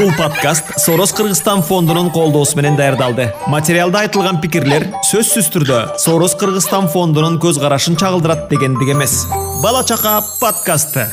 бул подкаст сороз кыргызстан фондунун колдоосу менен даярдалды. Материалда айтылган пикирлер сөзсүз түрдө сороз кыргызстан фондунун көз карашын чагылдырат дегендик эмес. Бала чака подкасты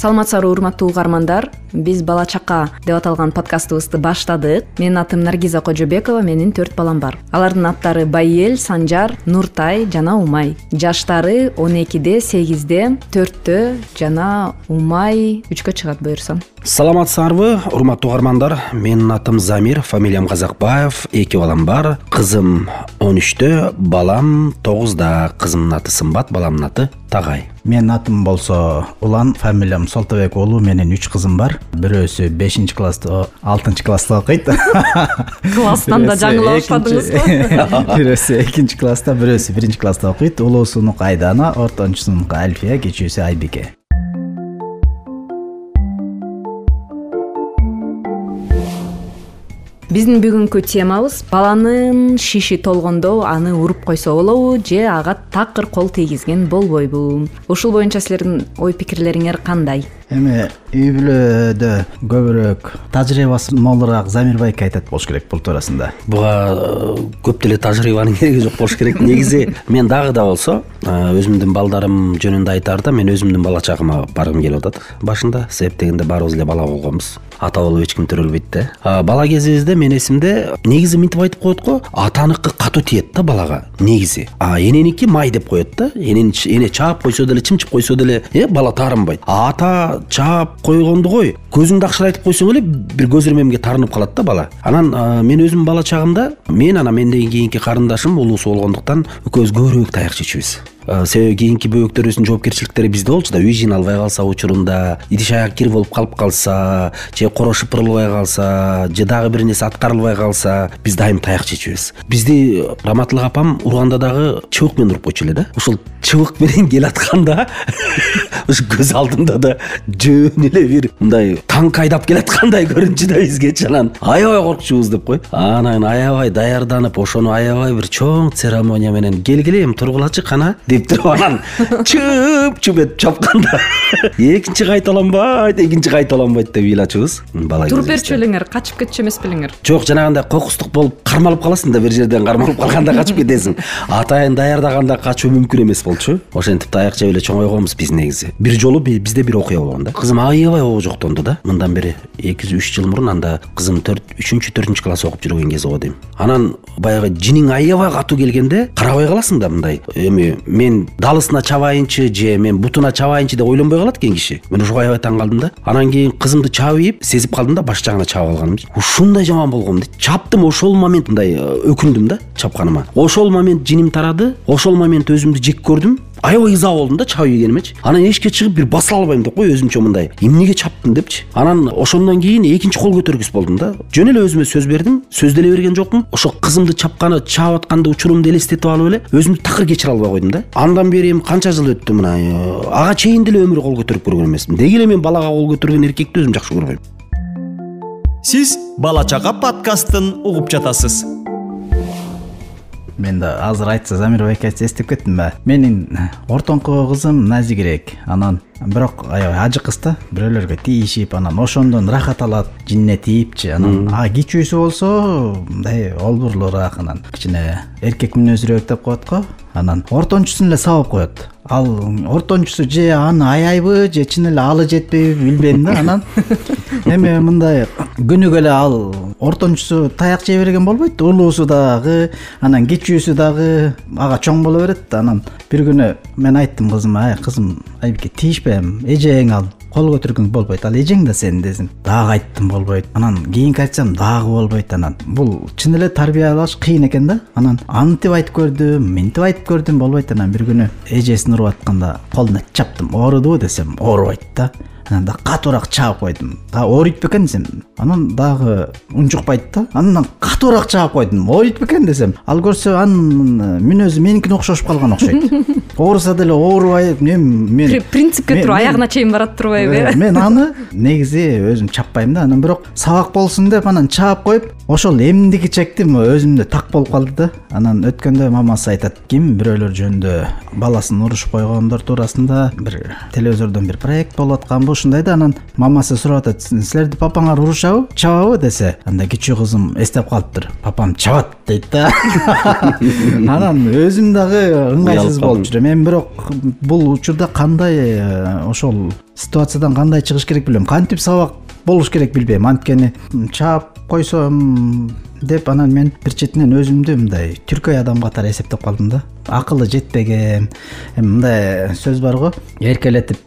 саламатсыздарбы урматтуу угармандар. Биз бала чака деп аталган подкастыбызды баштадык. Менин атым наргиза кожобекова менин төрт балам бар. Алардын аттары байел санжар нуртай жана умай. Жаштары он экиде сегизде төрттө жана умай. Үчкө чыгат буюрса саламатсыздарбы урматтуу угармандар менин атым замир фамилиям казакбаев эки балам бар. Кызым он үчтө балам тогузда. Кызымдын аты сымбат баламдын аты тагай. Менин атым болсо улан фамилиям солтобек уулу менин үч кызым бар. Бирөөсү бешинчи класста алтынчы класста окуйт. Класстан да жаңылап баштадыңызбы бирөөсү экинчи класста бирөөсү биринчи класста окуйт. Улуусунуку айдана ортончусунуку альфия кичүүсү айбике биздин бүгүнкү темабыз баланын шиши толгондо аны уруп койсо болобу же ага такыр кол тийгизген болбойбу. Ушул боюнча силердин ой пикирлериңер кандай эми үй бүлөдө көбүрөөк тажрыйбасы молураак замир байке айтат болуш керек бул туурасында. Буга э, көп деле тажрыйбанын кереги жок болуш керек. Негизи мен дагы да болсо э, өзүмдүн балдарым жөнүндө айтаарда мен өзүмдүн бала чагыма баргым келип атат. Башында себеп дегенде баарыбыз эле бала болгонбуз. Ата болуп эч ким төрөлбөйт да бала кезибизде менин эсимде негизи мынтип айтып коет го атаныкы катуу тиет да балага негизи а эненики май деп коет да эне чаап койсо деле чымчып койсо деле э бала таарынбайт а ата чаап койгонду кой көзүңдү акшырайтып койсоң эле бир көз ирмемге таарынып калат да бала. Анан мен өзүмдүн бала чагымда мен анан менден кийинки карындашым улуусу болгондуктан экөөбүз көбүрөөк таяк чечүбүз себеби кийинки бөбөктөрүбүздүн жоопкерчиликтери бизде болчу да. Үй жыйына албай калса учурунда идиш аяк кир болуп калып калса же коро шыпырылбай калса же дагы бир нерсе аткарылбай калса биз дайым таяк чечүбүз бизди раматылык апам урганда дагы чыбык менен уруп койчу эле да. Ушул чыбык менен келатканда ушу көз алдымда да жөн эле бир мындай танк айдап келаткандай көрүнчү да бизгечи анан аябай коркчубуз! деп кой. Анан аябай даярданып ошону аябай бир чоң церемония менен келгиле эми тургулачы кана деп туруп анан чып чуп этип чапканда. Экинчи кайталанбайт экинчи кайталанбайт деп ыйлачубуз бала туруп берчү белеңер качып кетчү эмес белеңер жок жанагындай кокустук болуп кармалып каласың да бир жерден кармалып калганда качып кетесиң. Атайын даярдаганда качуу мүмкүн эмес болчу. Ошентип таяк жеп эле чоңойгонбуз биз негизи. Бир жолу бизде бир окуя болгон да. Кызым аябай обожоктонду да. Мындан бери эки үч жыл мурун анда кызым төрт үчүнчү төртүнчү класс окуп жүргөн кези го дейм. Анан баягы жиниң аябай катуу келгенде карабай каласың да мындай эми мен далысына чабайынчы же мен бутуна чабайынчы деп ойлонбой калат экен киши. Мен ошого аябай таң калдым да. Анан кийин кызымды чаап ийип сезип калдым да баш жагына чаап алганымды ушундай жаман болгом дейт чаптым ошол момент мындай э, өкүндүм да чапканыма. Ошол момент жиним тарады ошол момент өзүмдү жек көрдүм аябай ыза болдум да чаап ийгенимечи анан эшикке чыгып бир басыла албайм деп кой өзүмчө мындай? Эмнеге чаптым депчи? Анан ошондон кийин экинчи кол көтөргүс болдум да. Жөн эле өзүмө сөз бердим сөз деле берген жокмун. Ошо кызымды чапканы чаап атканда учурумду элестетип алып эле өзүмдү такыр кечире албай койдум да. Андан бери эми канча жыл өттү мына ага чейин деле өмүрү кол көтөрүп көргөн эмесмин. Деги эле мен балага кол көтөргөн эркекти өзүм жакшы көрбөйм. Сиз бала чака подкастын угуп жатасыз мен да азыр айтса замир байке айтса эстеп кеттим да менин ортоңку кызым назигирээк анан бирок аябай ажы кыз да. Бирөөлөргө тийишип анан ошондон ырахат алат жинине тийипчи. Анан а кичүүсү болсо мындай олбурлуураак анан кичине эркек мүнөзүрөөк деп коет го. Анан ортончусун эле сабап коет. Ал ортончусу же аны аяйбы же чын эле алы жетпейби билбейм да анан. Эми мындай күнүгө эле ал ортончусу таяк жей берген болбойт улуусу дагы анан кичүүсү дагы ага чоң боло берет да. Анан бир күнү мен айттым кызыма ай кызым айбике тийишпе эжең ал кол көтөргүң болбойт. Ал эжең да сенин десем дагы айттым болбойт. Анан кийинки айтсам дагы болбойт анан. Бул чын эле тарбиялаш кыйын экен да. Анан антип айтып көрдүм мынтип айтып көрдүм болбойт анан. Бир күнү эжесин уруп атканда колуна чаптым. Оорудубу десем оорубайт да анан дагы катуураак чаап койдум. Ооруйт бекен десем анан дагы унчукпайт да. Андан катуураак чаап койдум. Ооруйт бекен десем ал көрсө анын мүнөзү меникине окшошуп калган окшойт. Ооруса деле оорубай эми мен принципке туруп аягына чейин барат турбайбы э мен аны негизи өзүм чаппайм да. Анан бирок сабак болсун деп анан чаап коюп ошол эмдиги чектим өзүмдө так болуп калды да. Анан өткөндө мамасы айтат ким бирөөлөр жөнүндө баласын урушуп койгондор туурасында бир телевизордон бир проект болуп атканбы ушундай да анан мамасы сурап атат силерди папаңар урушабы чабабы? десе анда кичүү кызым эстеп калыптыр папам чабат дейт да. Анан өзүм дагы ыңгайсыз болуп жүрөм. Эми бирок бул учурда кандай э, ошол ситуациядан кандай чыгыш керек билбейм. Кантип сабак болуш керек билбейм? Анткени чаап койсом деп анан мен бир четинен өзүмдү мындай түркөй адам катары эсептеп калдым да. Акылы жетпеген эми мындай сөз бар го. Эркелетип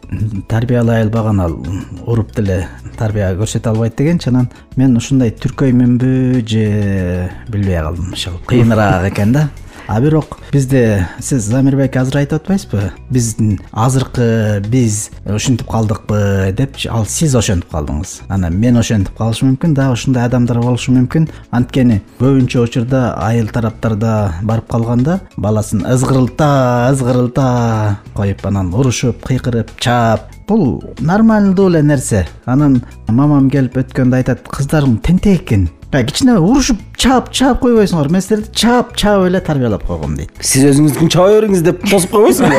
тарбиялай албаган ал уруп деле тарбия көрсөтө албайт дегенчи анан мен ушундай түркөймүнбү же билбей калдым. Ошол кыйыныраак экен да а бирок бизде сиз замирбек азыр айтып атпайсызбы? Биздин азыркы биз ушинтип калдыкпы депчи ал сиз ошентип калдыңыз. Анан мен ошентип калышым мүмкүн дагы ушундай адамдар болушу мүмкүн. Анткени көбүнчө учурда айыл тараптарда барып калганда баласын ызгырылта ызгырылта коюп анан урушуп кыйкырып чаап. Бул нормалдуу эле нерсе. Анан мамам келип өткөндө айтат кыздарың тентек экен баягы кичине урушуп чаап чаап койбойсуңарбы мен силерди чаап чаап эле тарбиялап койгом дейт. Сиз өзүңүздүн чаба бериңиз деп тосуп койбойсуңбу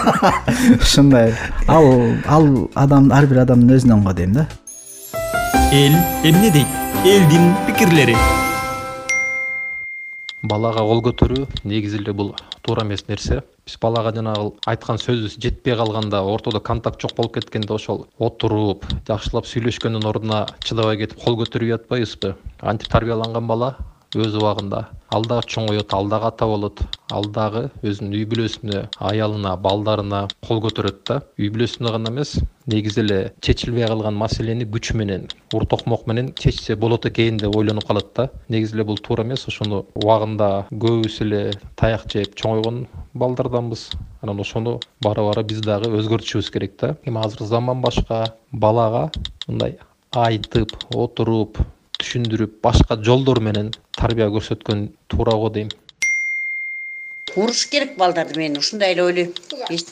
ушундай. Ал ал адам ар бир адамдын өзүнөн го дейм да. Эл эмне дейт? Элдин пикирлери. Балага кол көтөрүү негизи эле бул туура эмес нерсе. Биз балага жанагы айткан сөзүбүз жетпей калганда ортодо контакт жок болуп кеткенде ошол отуруп жакшылап сүйлөшкөндүн ордуна чыдабай кетип кол көтөрүп жатпайбызбы? Антип тарбияланган бала өз убагында. Ал дагы чоңоет ал дагы ата болот. Ал дагы өзүнүн үй бүлөсүнө аялына балдарына кол көтөрөт да. Үй бүлөсүнө гана эмес негизи эле чечилбей калган маселени күч менен ур токмок менен чечсе болот экен деп ойлонуп калат да. Негизи эле бул туура эмес ошону убагында көбүбүз эле таяк жеп чоңойгон балдарданбыз. Анан ошону бара бара биз дагы өзгөртүшүбүз керек да. Эми азыр заман башка балага мындай айтып отуруп түшүндүрүп башка жолдор менен тарбия көрсөткөн туура го дейм. Уруш керек балдарды мен ушундай эле ойлойм.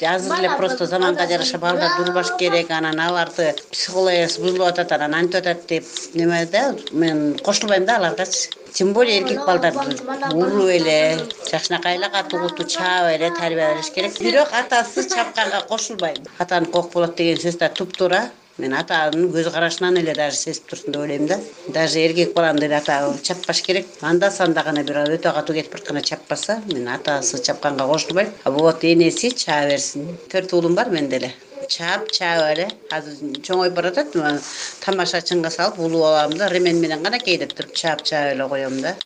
Азыр эле просто заманга жараша балдарды урбаш керек анан аларды психологиясы бузулуп атат анан антип атат деп неме да мен кошулбайм да аларгачы тем более эркек балдарды уруп эле жакшынакай эле катуу чаап эле тарбия бериш керек. Бирок атасы чапканга кошулбайм. Атаныкы ок болот деген сөз да туптуура мен атанын көз карашынан эле даже сезип турсун деп ойлойм да. Даже эркек баланы деле ата чаппаш керек. Анда санда гана бир өтө катуу кетип баратканда чаппаса мен атасы чапканга кошулбайм вот энеси чаа берсин төрт уулум бар мен деле чаап чаап эле. Азыр чоңоюп баратат тамашачынга салып улуу баламды ремень менен гана кейдеп туруп чаап чаап эле коем да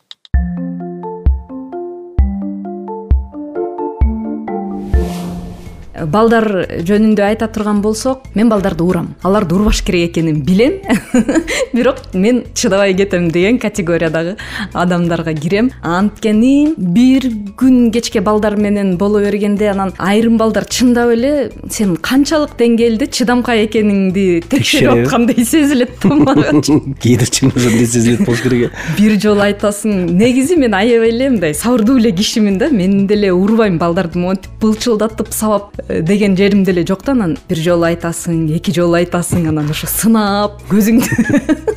балдар жөнүндө айта турган болсок мен балдарды урам аларды урбаш керек экенин билем. Бирок мен чыдабай кетем деген категориядагы адамдарга кирем. Анткени бир күн кечке балдар менен боло бергенде анан айрым балдар чындап эле сен канчалык деңгээлде чыдамкай экениңди текшерип аткандай сезилет да магачы кээде чын ошондой сезилет болуш керек э? Бир жолу айтасың негизи мен аябай эле мындай сабырдуу эле кишимин да мен деле урбайм бaldарды монтип былчылдатып сабап деген жерим деле жок да анан бир жолу айтасың эки жолу айтасың анан ошо сынап көзүңдү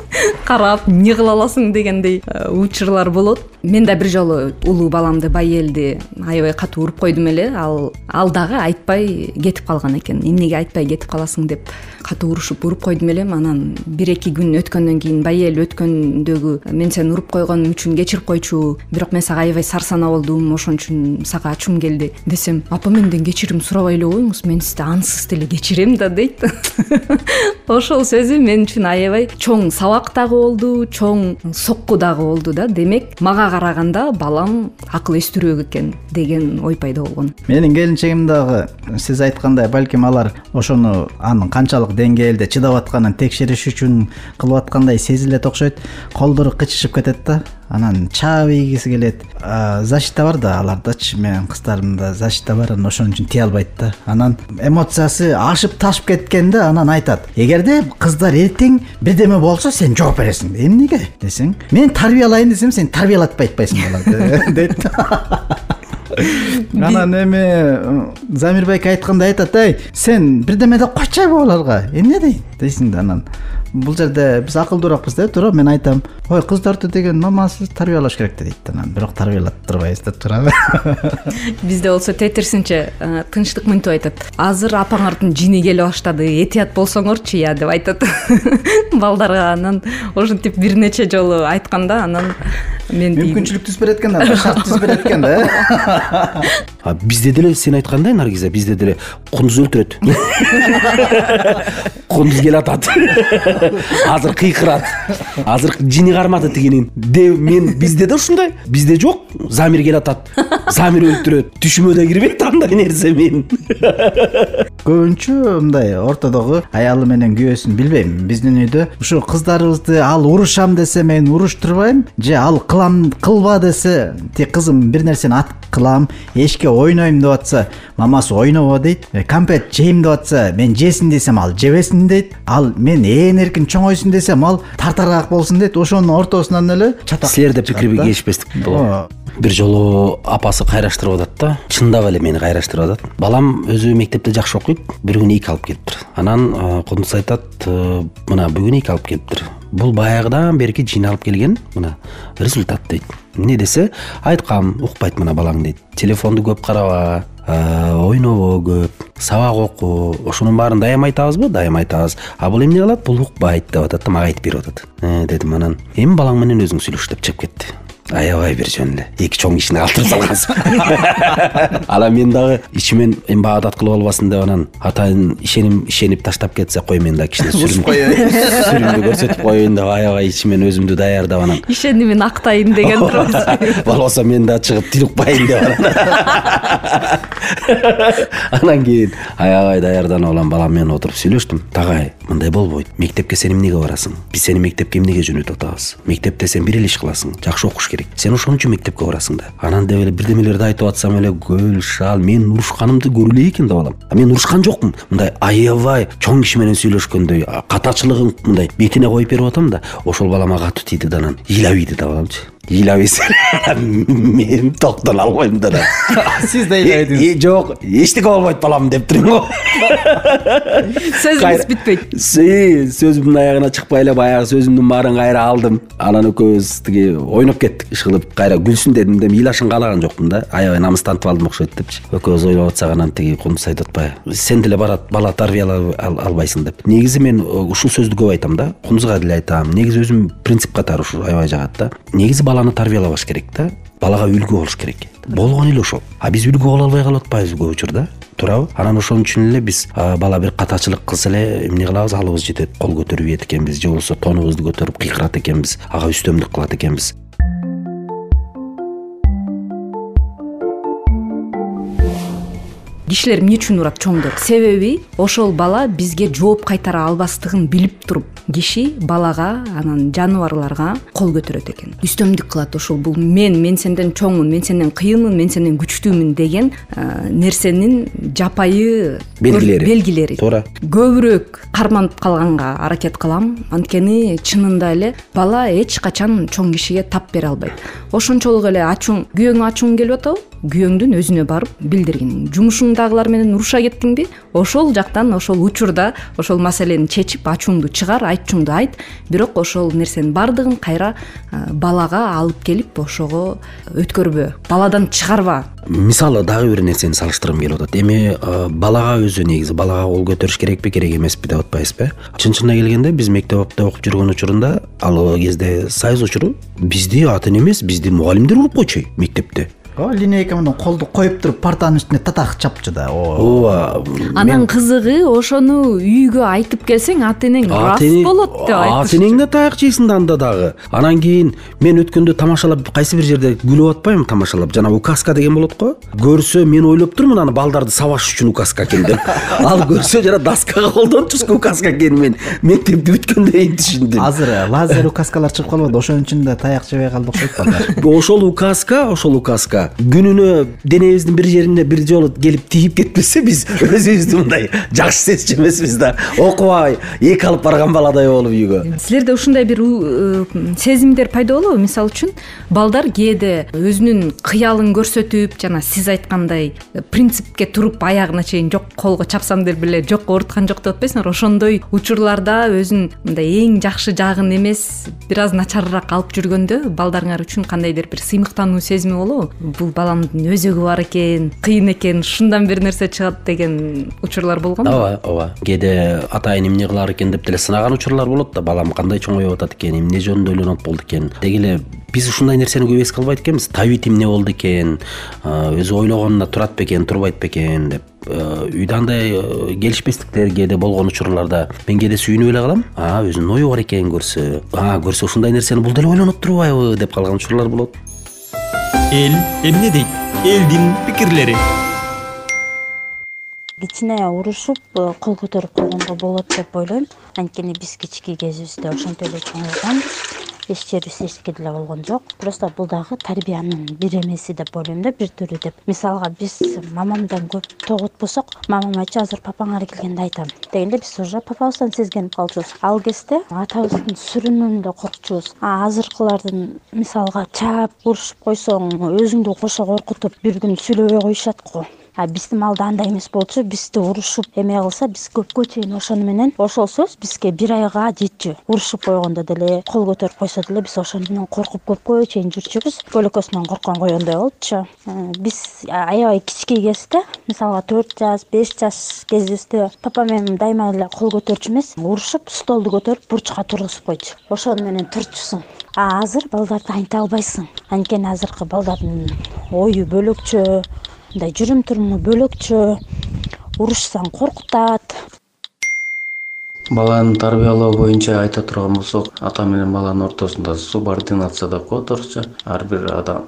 карап эмне кыла аласың дегендей э, учурлар болот. Мен да бир жолу улуу баламды байэлди аябай катуу уруп койдум эле. Ал ал дагы айтпай кетип калган экен. Эмнеге айтпай кетип каласың деп катуу урушуп уруп койдум элем. Анан бир эки күн өткөндөн кийин байэл өткөндөгү мен сени уруп койгонум үчүн кечирип койчу. Бирок мен сага аябай сар сана болдум ошон үчүн сага ачуум келди десем апа менден кечирим сурабай эле коюңуз мен сизди ансыз деле кечирем да дейт. Ошол сөзү мен үчүн аябай чоң сабак дагы болду чоң сокку дагы болду да. Демек мага караганда балам акыл эстүүрөөк экен деген ой пайда болгон. Менин келинчегим дагы сиз айткандай балким алар ошону анын канчалык деңгээлде чыдап атканын текшериш үчүн кылып аткандай сезилет окшойт колдору кычышып кетет да анан чаа ийгиси келет. Защита бар да алардачы. Менин кыздарымда защита бар. Анан ошон үчүн тие албайт да. Анан эмоциясы ашып ташып кеткенде анан айтат. Эгерде кыздар эртең бирдеме болсо сен жооп бересиң эмнеге десең мен тарбиялайын десем сен тарбиялатпай атпайсың баларды дейт. Анан эми замирбек айткандай айтат эй сен бирдеме деп койчуйбы аларга эмне дейт дейсиң да анан бул жерде биз акылдуураакпыз да туура мен айтам. Ой кыздарды деген мамасы тарбиялаш керек да дейт анан. Бирок тарбиялап турбайбыз да туурабы. Бизде болсо тетирисинче э, тынчтык мынтип айтат. Азыр апаңардын жини келе баштады этият болсоңорчу я? деп айтат. Балдарга анан ошентип бир нече жолу айтканда анан мен мүмкүнчүлүк түзүп берет экен да шарт түзүп берет экен да а бизде деле сен айткандай наргиза бизде деле кундуз өлтүрөт. Кундуз келатат азыр кыйкырат. Азыр жини кармады тигинин деп мен бизде да ушундай. Бизде жок. Замир келатат. Замир өлтүрөт. Түшүмө да кирбейт андай нерсе менин көбүнчө мындай ортодогу аялы менен күйөөсүн билбейм. Биздин үйдө ушу кыздарыбызды ал урушам десе мен уруштурбайм же ал кылам кылба десе тиги кызым бир нерсени ат кылам эшикке ойнойм деп атса мамасы ойнобо дейт «Э, конфет жейм деп атса мен жесин десем ал жебесин дейт ал мен ээн эркин чоңойсун десем ал тартараак болсун дейт ошонун ортосунан эле чатак силерде пикир келишпестик болот Ооба. бир жолу апасы кайраштырып атат да чындап эле мени кайраштырып атат. Балам өзү мектепте жакшы окуйт бир күнү эки алып келиптир анан э, кундуз айтат э, мына бүгүн эки алып келиптир бул баягыдан берки жин алып келген мына результат дейт эмне десе айткам укпайт мына балаң дейт. Телефонду көп караба ойнобо көп сабак оку ошонун баарын дайыма айтабызбы? Дайыма айтабыз. А бул эмне кылат? Бул укпайт деп атат да мага айтып берип атат. «Э», дедим анан эми балаң менен өзүң сүйлөш деп чыгып кетти аябай бир жөн эле эки чоң кишини калтырып салгансың анан мен дагы ичимен эми баадат кылып албасын деп анан атайын ишеним ишенип таштап кетсе кой мен дагы кичине сүрүн сүрүндү көрсөтүп коеюн деп аябай ичимен өзүмдү даярдап анан. Ишенимин актайын деген турбайсызбы болбосо мен дагы чыгып тил укпайын деп анан. Анан кийин аябай даярданып алам балам менен отуруп сүйлөштүм. Тагай мындай болбойт. Мектепке сен эмнеге барасың? Биз сени мектепке эмнеге жөнөтүп атабыз? Мектепте сен бир эле иш кыласың. Жакшы окуш керек сен ошон үчүн мектепке барасың да анан деп эле бирдемелерди айтып атсам эле гүл шал мен урушканымды көргүлөй экен да балам мен урушкан жокмун. Мындай аябай чоң киши менен сүйлөшкөндөй катачылыгын мындай бетине коюп берип атам да ошол балама катуу тийди да анан ыйлап ийди да баламчы ыйлап мен токтоно албайм да. Сиз да ыйлап «Э, э, жок эчтеке болбойт балам деп го. Сөзүңүз бүтпөйт сөзүмдүн аягына чыкпай эле баягы сөзүмдүн баарын кайра алдым. Анан экөөбүз тиги ойноп кеттик иш кылып кайра күлсүн дедим да ыйлашын каалаган жокмун да. Аябай намыстантып алдым окшойт депчи. Экөөбүз ойлоп атсак анан тиги кундуз айтып атпайбы сен деле бара бала тарбиялай ал- албайсың деп. Негизи мен э, ушул сөздү көп айтам да кундузга деле айтам. Негизи өзүм принцип катары ушул аябай жагат да. Негизи баланы тарбиялабаш керек да. Балага үлгү болуш керек. Болгон эле ошол. А биз үлгү боло албай калып атпайбызбы көп учурда туурабы анан ошон үчүн эле биз бала бир катачылык кылса эле эмне кылабыз? Алыбыз жетет кол көтөрүп ийет экенбиз же болбосо тонубузду көтөрүп кыйкырат экенбиз. Ага үстөмдүк кылат экенбиз. Кишилер эмне үчүн урат чоңдор себеби ошол бала бизге жооп кайтара албастыгын билип туруп киши балага анан жаныбарларга кол көтөрөт экен. Үстөмдүк кылат ошол бул мен мен сенден чоңмун мен сенден кыйынмын мен сенден күчтүүмүн деген э, нерсенин жапайы Белгилери. белгилери. Туура. Көбүрөөк карманып калганга аракет кылам. Анткени чынында эле бала эч качан чоң кишиге тап бере албайт. Ошончолук эле ачууң күйөөңө ачууң келип атабы күйөөңдүн өзүнө барып билдиргин жумушуңдагылар менен уруша кеттиңби? Ошол жактан ошол учурда ошол маселени чечип ачууңду чыгар айчууңду айт. Бирок ошол нерсенин баардыгын кайра балага алып келип ошого өткөрбө баладан чыгарба. Мисалы дагы бир нерсени салыштыргым келип атат. Эми балага өзү негизи балага кол көтөрүш керекпи керек эмеспи деп атпайбызбы э чын чынына келгенде биз мектепте окуп жүргөн учурунда ал кезде союз учуру бизди ата эне эмес бизди мугалимдер уруп койчу мектепте ооба линейка менен колду коюп туруп партанын үстүнө татак чапчу да. Ооба анан кызыгы ошону үйгө айтып келсең ата энең рас болот деп ата айтышчу энең да таяк жейсиң да анда дагы. Анан кийин мен өткөндө тамашалап кайсы бир жерде күлүп атпаймынбы тамашалап. Жанагы указка деген болот го. Көрсө мен ойлоп турмун аны балдарды сабаш үчүн указка экен деп. Ал көрсө жана доскага колдончуску указка экенин мен. Мектепти бүткөндөн кийин түшүндүм. Азыр э, лазер указкалар чыгып калбады. Ошон үчүн да таяк жебей калды окшойт балдар ошол указка ошол указка күнүнө денебиздин бир жерине бир жолу келип тийип кетпесе биз өзүбүздү мындай жакшы сезчү эмеспиз да. Окубай эки алып барган баладай болуп үйгө. Силерде ушундай бир э, сезимдер пайда болобу мисалы үчүн? Балдар кээде өзүнүн кыялын көрсөтүп жана сиз айткандай э, принципке туруп аягына чейин жок колго чапсам деп эле жок ооруткан жок деп атпайсыңарбы ошондой учурларда өзүн мындай эң жакшы жагын эмес бир аз начарыраак алып жүргөндө балдарыңар үчүн кандайдыр бир сыймыктануу сезими болобу бул баламдын өзөгү бар экен кыйын экен ушундан бир нерсе чыгат деген учурлар болгонбу ооба ооба. Кээде атайын эмне кылаар экен деп деле сынаган учурлар болот да. Балам кандай чоңоюп атат экен эмне жөнүндө ойлонот болду экен. Деги эле биз ушундай нерсени көп эске албайт экенбиз. Табит эмне болду экен өзү ойлогонуна турат бекен турбайт бекен деп үйдө андай келишпестиктер кээде болгон учурларда мен кээде сүйүнүп эле калам. А өзүнүн ою бар экен көрсө. А көрсө ушундай нерсени бул деле ойлонуп турбайбы деп калган учурлар болот эл эмне дейт? Элдин пикирлери. Кичине урушуп э, кол көтөрүп койгонго болот деп ойлойм. Анткени биз кичинекей кезибизде ошентип эле чоңойгонбуз эч жерибиз эчтеке деле болгон жок. Просто бул дагы тарбиянын бир эмеси деп ойлойм да бир түрү деп. Мисалга биз мамамдан көп тогутпасок мамам айтчу азыр папаңар келгенде айтам дегенде биз уже папабыздан сезгенип калчубуз. Ал кезде атабыздын сүрүнөн эле коркчубуз. А азыркылардын мисалга чаап урушуп койсоң өзүңдү кошо коркутуп бир күн сүйлөбөй коюшат го а биздин маалда андай эмес болчу бизди урушуп эме кылса биз көпкө чейин ошону менен ошол сөз бизге бир айга жетчү. Урушуп койгондо деле кол көтөрүп койсо деле биз ошону менен коркуп көпкө чейин жүрчүбүз. Көлөкөсүнөн корккон коёндой болчу. Э, биз аябай кичинекей кезде мисалга төрт жаш беш жаш кезибизде папа менен дайыма эле кол көтөрчү эмес урушуп столду көтөрүп бурчка тургузуп койчу. Ошону менен турчусуң а азыр балдарды айнте албайсың. Анткени азыркы балдардын ою бөлөкчө мындай жүрүм туруму бөлөкчө урушсаң коркутат. Баланы тарбиялоо боюнча айта турган болсок ата менен баланын ортосунда субординация деп коет орусча ар бир адам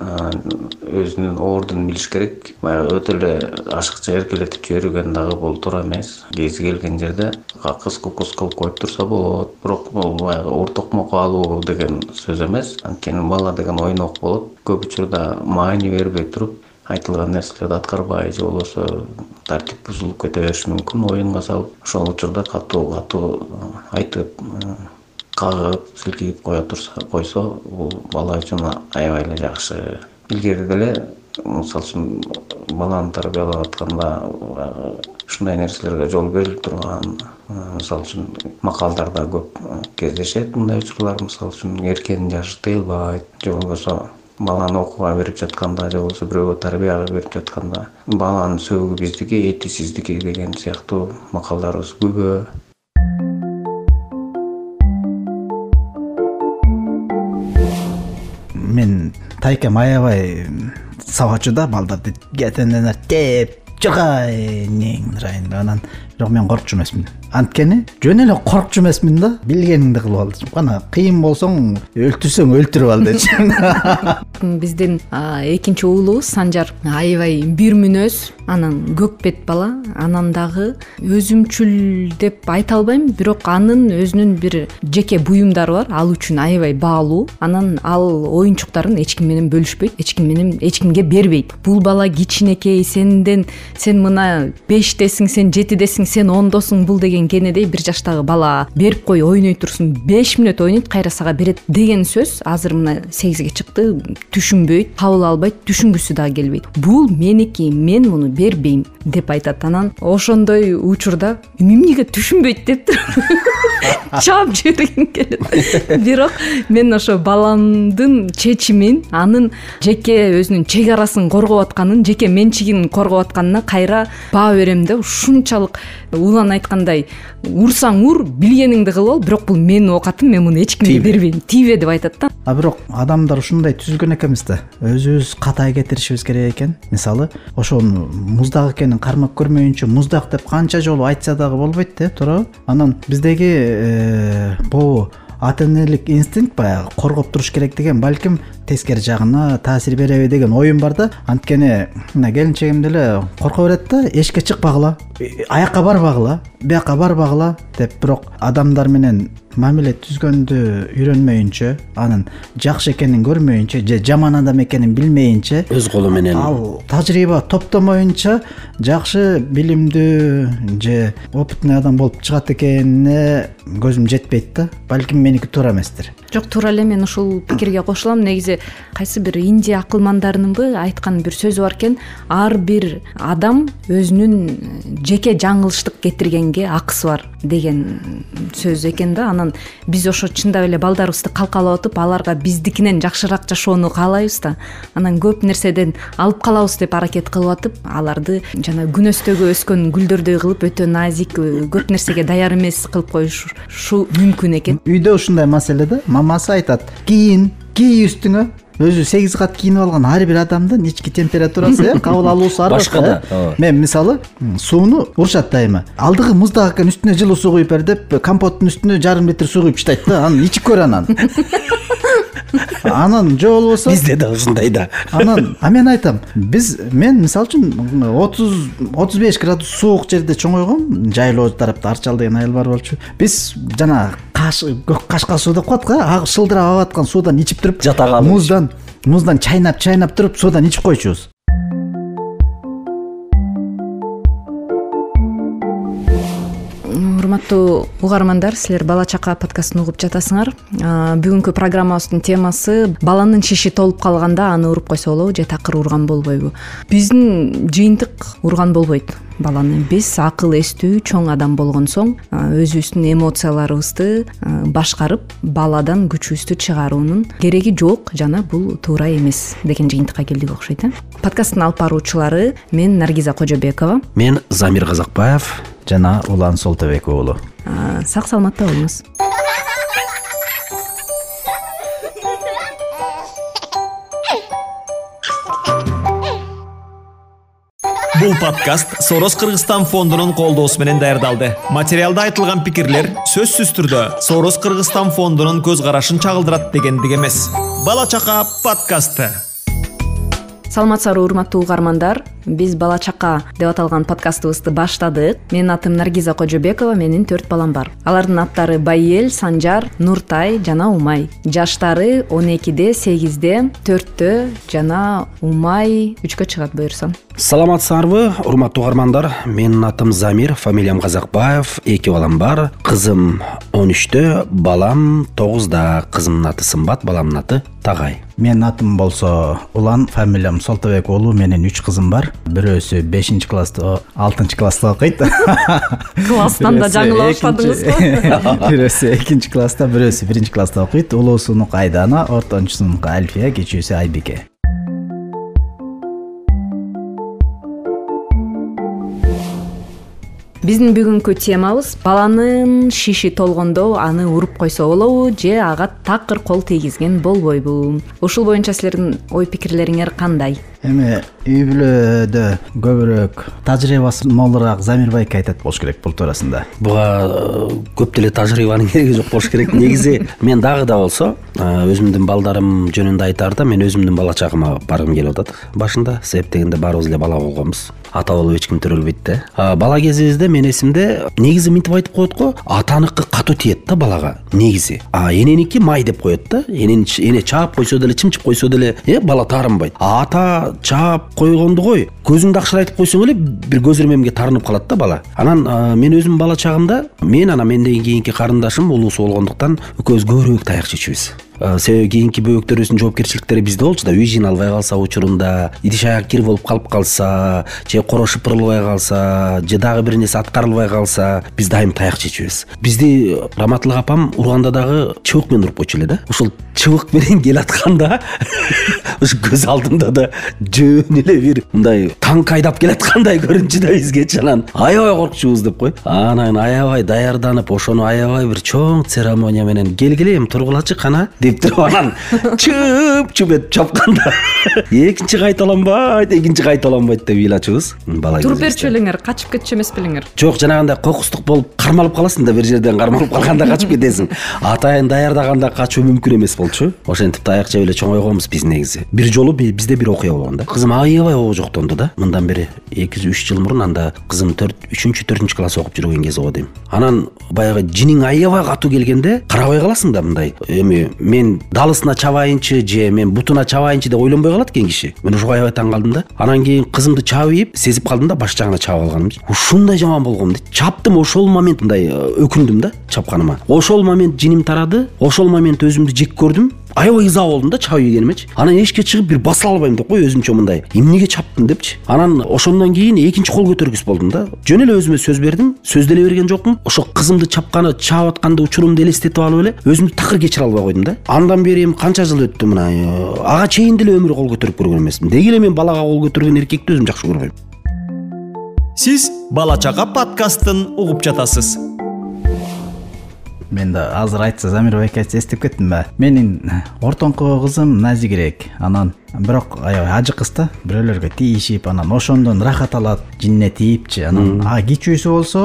өзүнүн ордун билиш керек. Баягы өтө эле ашыкча эркелетип жиберген дагы бул туура эмес. Кези келген жерде кыз кукус кылып коюп турса болот. Бирок бул баягы ур токмок алуу деген сөз эмес. Анткени бала деген ойнок болот. Көп учурда маани бербей туруп айтылган нерселерди аткарбай же болбосо тартип бузулуп кете бериши мүмкүн. Оюнга салып ошол учурда катуу катуу э, айтып э, кагып силкейип кое турса койсо бул бала үчүн аябай эле жакшы. Илгери деле мисалы үчүн баланы тарбиялап атканда ушундай нерселерге жол берилип турган э, мисалы үчүн макалдарда көп кездешет мындай учурлар. Мисалы үчүн эркенин жашы тыйылбайт же болбосо баланы окууга берип жатканда же болбосо бирөөгө тарбияга берип жатканда баланын сөөгү биздики эти сиздики деген сыяктуу макалдарыбыз күбө. Мен тайкем аябай сабачу да балдарды кетенден теп жыргай эмнеңдин ырайын анан бирок мен коркчу эмесмин анткени жөн эле коркчу эмесмин да. Билгениңди кылып ал кана кыйын болсоң өлтүрсөң өлтүрүп ал дечи биздин экинчи уулубуз санжар аябай бир мүнөз анан көк бет бала анан дагы өзүмчүл деп айта албайм. Бирок анын өзүнүн бир жеке буюмдары бар. Ал үчүн аябай баалуу. Анан ал оюнчуктарын эч ким менен бөлүшпөйт эч ким менен эч кимге бербейт. Бул бала кичинекей сенден сен мына бештесиң сен жетидесиң сен ондосуң бул деген кенедей бир жаштагы бала берип кой ойной турсун беш мүнөт ойнойт кайра сага берет деген сөз азыр мына сегизге чыкты түшүнбөйт кабыл албайт түшүнгүсү дагы келбейт. Бул меники мен муну бербейм деп айтат анан ошондой учурда эмнеге түшүнбөйт деп туруп чаап жибергим келет. Бирок мен ошо баламдын чечимин анын жеке өзүнүн чек арасын коргоп атканын жеке менчигин коргоп атканына кайра баа берем да ушунчалык улан айткандай урсаң ур билгениңди кылып ал бирок бул менин оокатым мен муну эч кимге бербейм. Тийбе деп айтат да. А бирок адамдар ушундай түзүлгөн экенбиз да. Өзүбүз катай кетиришибиз керек экен. Мисалы ошону муздак экенин кармап көрмөйүнчө муздак деп канча жолу айтса дагы болбойт да туурабы. Анан биздеги э, могу ата энелик инстинкт баягы коргоп туруш керек деген. Балким тескери жагына таасир береби деген оюм бар да. Анткени мына келинчегим деле корко берет да эшикке чыкпагыла аякка барбагыла биякка барбагыла деп бирок адамдар менен мамиле түзгөндү үйрөнмөйүнчө анын жакшы экенин көрмөйүнчө же жаман адам экенин билмейинче өз колу менен. ал тажрыйба топтомоюнча жакшы билимдүү же опытный адам болуп чыгат экенине көзүм жетпейт да. Балким меники туура эместир жок туура эле мен ушул пикирге кошулам. Негизи кайсы бир индия акылмандарынынбы айткан бир сөзү бар экен. Ар бир адам өзүнүн жеке жаңылыштык кетиргенге акысы бар деген сөз экен да. Анан биз ошо чындап эле балдарыбызды калкалап атып аларга биздикинен жакшыраак жашоону каалайбыз да. Анан көп нерседен алып калабыз деп аракет кылып атып аларды жана күнөстөгө өскөн гүлдөрдөй кылып өтө назик көп нерсеге даяр эмес кылып коюшу мүмкүн экен. Үйдө ушундай маселе да мамасы айтат. Кийин кий үстүңө? Өзү сегиз кат кийинип алган ар бир адамдын ички температурасы э кабыл алуусу ар башка да, э. ооба. мен мисалы сууну урушат дайыма алдыгы муздак экен үстүнө жылуу суу куюп бер деп компоттун үстүнө жарым литр суу куюп таштайт да анан ичип көр анан анан же болбосо бизде да ушундай да. Анан а мен айтам биз мен мисалы үчүн отуз отуз беш градус суук жерде чоңойгом жайлоо тарапта арчал деген айыл бар болчу. Биз жанагы көк кашка суу деп коет го шылдырап агып аткан суудан ичип туруп Жата калыш. муздан муздан чайнап чайнап туруп суудан ичип койчубуз урматтуу угармандар силер бала чака подкастын угуп жатасыңар. Бүгүнкү программабыздын темасы баланын шиши толуп калганда аны уруп койсо болобу же такыр урган болбойбу? Биздин жыйынтык урган болбойт баланы. Биз акыл эстүү чоң адам болгон соң өзүбүздүн эмоцияларыбызды башкарып баладан күчүбүздү чыгаруунун кереги жок жана бул туура эмес деген жыйынтыкка келдик окшойт э. Подкасттын алып баруучулары мен наргиза кожобекова. Мен замир казакбаев жана улан солтебек уулу. Сак саламатта болуңуз. Бул подкаст сороз кыргызстан фондунун колдоосу менен даярдалды. Материалда айтылган пикирлер сөзсүз түрдө сороз кыргызстан фондунун көз карашын чагылдырат дегендик эмес. Бала чака подкасты саламатсыздарбы урматтуу угармандар биз бала чака деп аталган подкастыбызды баштадык. Менин атым наргиза кожобекова менин төрт балам бар. Алардын аттары байел санжар нуртай жана умай. Жаштары он экиде сегизде төрттө жана умай. Үчкө чыгат буюрса саламатсыздарбы урматтуу угармандар. Менин атым замир фамилиям казакбаев эки балам бар. Кызым он үчтө балам тогузда. Кызымдын аты сымбат баламдын аты тагай. Менин атым болсо улан фамилиям солтебек уулу менин үч кызым бар бирөөсү бешинчи класста алтынчы класста окуйт. Класстан да жаңылып башладыңызбы? бирөөсү экинчи класста бирөөсү биринчи класста окуйт. Улуусунуку айдана ортончусунуку альфия кичүүсү айбике биздин бүгүнкү темабыз баланын шиши толгондо аны уруп койсо болобу же ага такыр кол тийгизген болбойбу ушул боюнча силердин ой пикирлериңер кандай эми үй бүлөдө көбүрөөк тажрыйбасы молураак замир байке айтат. Болуш керек бул туурасында. Буга э, көп деле тажрыйбанын кереги жок болуш керек. Негизи мен дагы да болсо э, өзүмдүн балдарым жөнүндө айтаарда мен өзүмдүн бала чагыма баргым келип атат. Башында себеп дегенде баарыбыз эле бала болгонбуз. Ата болуп эч ким төрөлбөйт да. А, бала кезибизде мен эсимде негизи мынтип айтып коет го атаныкы катуу тиет да балага негизи а эненики май деп коет да. Энени эне чаап койсо деле чымчып койсо деле э бала таарынбайт а ата чаап койгонду кой көзүңдү акшырайтып койсоң эле бир көзүрмемге таарынып калат да бала. Анан мен өзүм бала чагымда мен анан менден кийинки карындашым улуусу болгондуктан экөөбүз көбүрөөк таяк жечүбүз себеби кийинки бөбөктөрүбүздүн жоопкерчиликтери бизде болчу да. Үй жыйына албай калса учурунда идиш аяк кир болуп калып калса же коро шыпырылбай калса же дагы бир нерсе аткарылбай калса биз дайым таяк чечүбүз бизди раматылык апам урганда дагы чыбык менен уруп койчу эле да. Ушул чыбык менен келатканда ушу көз алдымда да жөн эле бир мындай танк айдап келаткандай көрүнчү да бизгечи анан аябай коркчубуз! деп кой. Анан аябай даярданып ошону аябай бир чоң церемония менен келгиле эми тургулачы кана деп деп туруп анан чып чып этип чапканда. Экинчи кайталанбайт экинчи кайталанбайт деп ыйлачубуз бала туруп берчү белеңер качып кетчү эмес белеңер жок жанагындай кокустук болуп кармалып каласың да бир жерден кармалып калганда качып кетесиң. Атайын даярдаганда качуу мүмкүн эмес болчу. Ошентип таяк жеп эле чоңойгонбуз биз негизи. Бир жолу би- бизде бир окуя болгон да. Кызым аябай ожоктонду да. Мындан бери эки үч жыл мурун анда кызым үчүнчү төртүнчү класс окуп жүргөн кези го дейм. Анан баягы жиниң аябай катуу келгенде карабай каласың да мындай. Эми мен далысына чабайынчы же мен бутуна чабайынчы деп ойлонбой калат экен киши. Мен ошого аябай таң калдым да. Анан кийин кызымды чаап ийип сезип калдым да баш жагына чаап алганымды ушундай жаман болгом дейт чаптым ошол момент мындай э, өкүндүм да чапканыма. Ошол момент жиним тарады ошол момент өзүмдү жек көрдүм аябай ыза болдум да чаап ийгенимечи анан эшикке чыгып бир басыла албайм деп кой өзүмчө мындай? Эмнеге чаптым депчи? Анан ошондон кийин экинчи кол көтөргүс болдум да. Жөн эле өзүмө сөз бердим сөзделе берген жокмун. Ошо кызымды чапканы чаап атканда учурумду элестетип алып эле өзүмдү такыр кечире албай койдум да. Андан бери эми канча жыл өттү мына э, ага чейин деле өмүрү кол көтөрүп көргөн эмесмин. Деги эле мен балага кол көтөргөн эркекти өзүм жакшы көрбөйм. Сиз бала чака подкастын угуп жатасыз мен да азыр айтса замир байке айтса эстеп кеттим да менин ортоңку кызым назигирээк анан. Бирок аябай ажы кыз да бирөөлөргө тийишип анан ошондон ырахат алат жинине тийипчи анан а кичүүсү болсо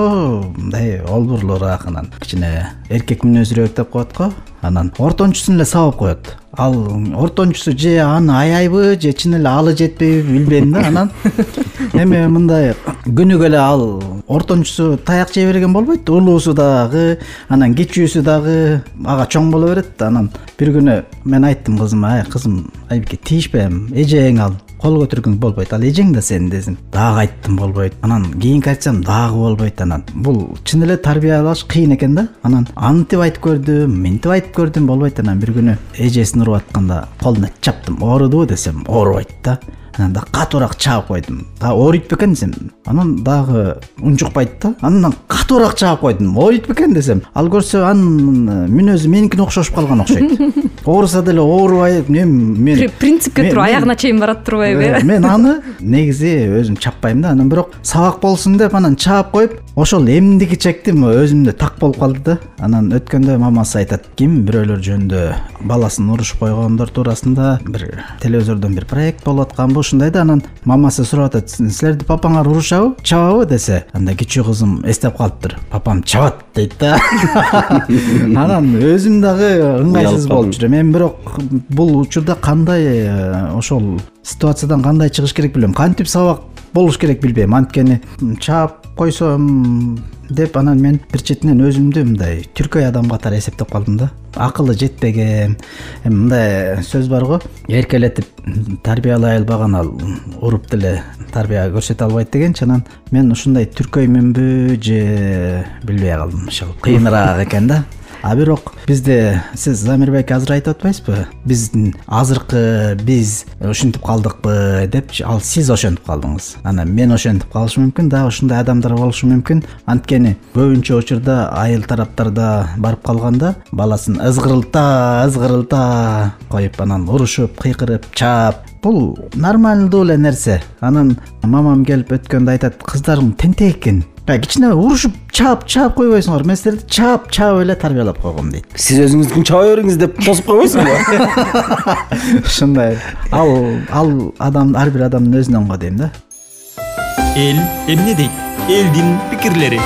мындай олбурлуураак анан кичине эркек мүнөзүрөөк деп коет го анан ортончусун эле сабап коет. Ал ортончусу же аны аяйбы же чын эле алы жетпейби билбейм да анан. Эми мындай күнүгө эле ал. Ортончусу таяк жей берген болбойт улуусу дагы анан кичүүсү дагы ага чоң боло берет. Да анан бир күнү мен айттым кызыма ай кызым айбике тийишпе эжең ал кол көтөргүң болбойт ал эжең да сенин десем дагы айттым болбойт анан кийинки айтсам дагы болбойт анан бул чын эле тарбиялаш кыйын экен да. Анан антип айтып көрдүм мынтип айтып көрдүм болбойт анан бир күнү эжесин уруп атканда колуна чаптым оорудубу десем оорубайт да анан дагы катуураак чаап койдум. Ооруйт бекен десем анан дагы унчукпайт да. Андан катуураак чаап койдум. Ооруйт бекен десем ал көрсө анын мүнөзү меникине окшошуп калган окшойт. Ооруса деле оорубай эми мен При- принципке туруп аягына чейин барат турбайбы Э, э мен аны негизи өзүм чаппайм да. Анан бирок сабак болсун деп анан чаап коюп ошол эмдиги чекти өзүмдө так болуп калды да. Анан өткөндө мамасы айтат ким бирөөлөр жөнүндө баласын урушуп койгондор туурасында бир телевизордон бир проект болуп атканбы ушундай да анан мамасы сурап атат силерди папаңар урушабы чабабы? десе анда кичүү кызым эстеп калыптыр папам чабат дейт да. Анан өзүм дагы ыңгайсыз болуп жүрөм. Эми бирок бул учурда кандай э, ошол ситуациядан кандай чыгыш керек билбейм. Кантип сабак болуш керек билбейм. Анткени чаап койсом деп анан мен бир четинен өзүмдү мындай түркөй адам катары эсептеп калдым да. Акылы жетпеген эми мындай сөз бар го. Эркелетип тарбиялай албаган ал уруп деле тарбия көрсөтө албайт дегенчи анан мен ушундай түркөймүнбү же билбей калдым. Ошол кыйыныраак экен да а бирок бизде сиз замирбек азыр айтып атпайсызбы? Биздин азыркы биз ушинтип калдыкпы депчи ал сиз ошентип калдыңыз. Анан мен ошентип калышым мүмкүн дагы ушундай адамдар болушу мүмкүн. Анткени көбүнчө учурда айыл тараптарда барып калганда баласын ызгырылта ызгырылта коюп анан урушуп кыйкырып чаап. Бул нормалдуу эле нерсе. Анан мамам келип өткөндө айтат кыздарың тентек экен баягы кичине урушуп чаап чаап койбойсуңар мен силерди чаап чаап эле тарбиялап койгом дейт. Сиз өзүңүздүн чаба бериңиз деп тосуп койбойсуңбу? Ушундай. Ал ал адам ар бир адамдын өзүнөн го дейм да. Эл эмне дейт элдин пикирлери.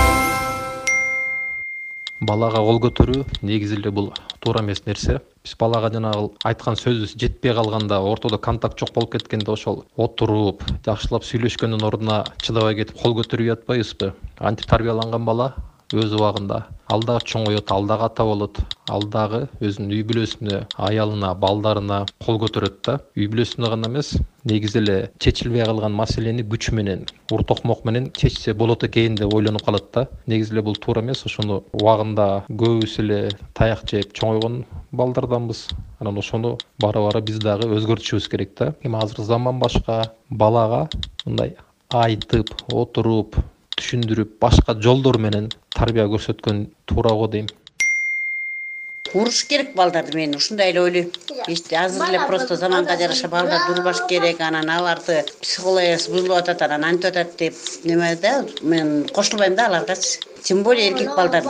Балага кол көтөрүү негизи эле бул туура эмес нерсе. Биз балага жанагы айткан сөзүбүз жетпей калганда ортодо контакт жок болуп кеткенде ошол отуруп жакшылап сүйлөшкөндүн ордуна чыдабай кетип кол көтөрүп үй атпайбызбы антип тарбияланган бала өз убагында. Ал дагы чоңоет ал дагы ата болот. Ал дагы өзүнүн үй бүлөсүнө аялына балдарына кол көтөрөт да. Үй бүлөсүнө гана эмес негизи эле чечилбей калган маселени күч менен ур токмок менен чечсе болот экен деп ойлонуп калат да. Негизи эле бул туура эмес ошону убагында көбүбүз эле таяк жеп чоңойгон балдарданбыз. Анан ошону бара бара биз дагы өзгөртүшүбүз керек да. Эми азыр заман башка балага мындай айтып отуруп түшүндүрүп башка жолдор менен тарбия көрсөткөн туура го дейм. Уруш керек балдарды мен ушундай эле ойлойм. Азыр эле просто заманга жараша балдар durбаш керек анан аларды психологиясы бузулуп атат анан антип атат деп неме да мен кошулбайм да аларгачы тем более эркек балдарды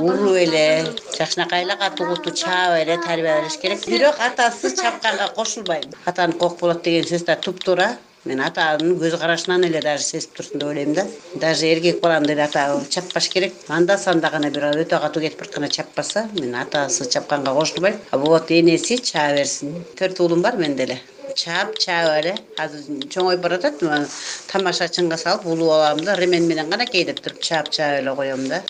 уруп эле жакшынакай эле катуу чаап эле тарбиялаш керек. Бирок атасы чапканга кошулбайм. Атаныкы ок болот деген сөз да туптуура мен атанын көз карашынан эле даже сезип турсун деп ойлойм да. Даже эркек баланы деле ата чаппаш керек. Анда санда гана бир өтө катуу кетип баратканда чаппаса мен атасы чапканга кошулбайм болот энеси чаа берсин төрт уулум бар мен деле чаап чаап эле азыр чоңоюп баратат тамашачынга салып улуу баламды ремень менен гана кейдеп туруп чаап чаап эле коем да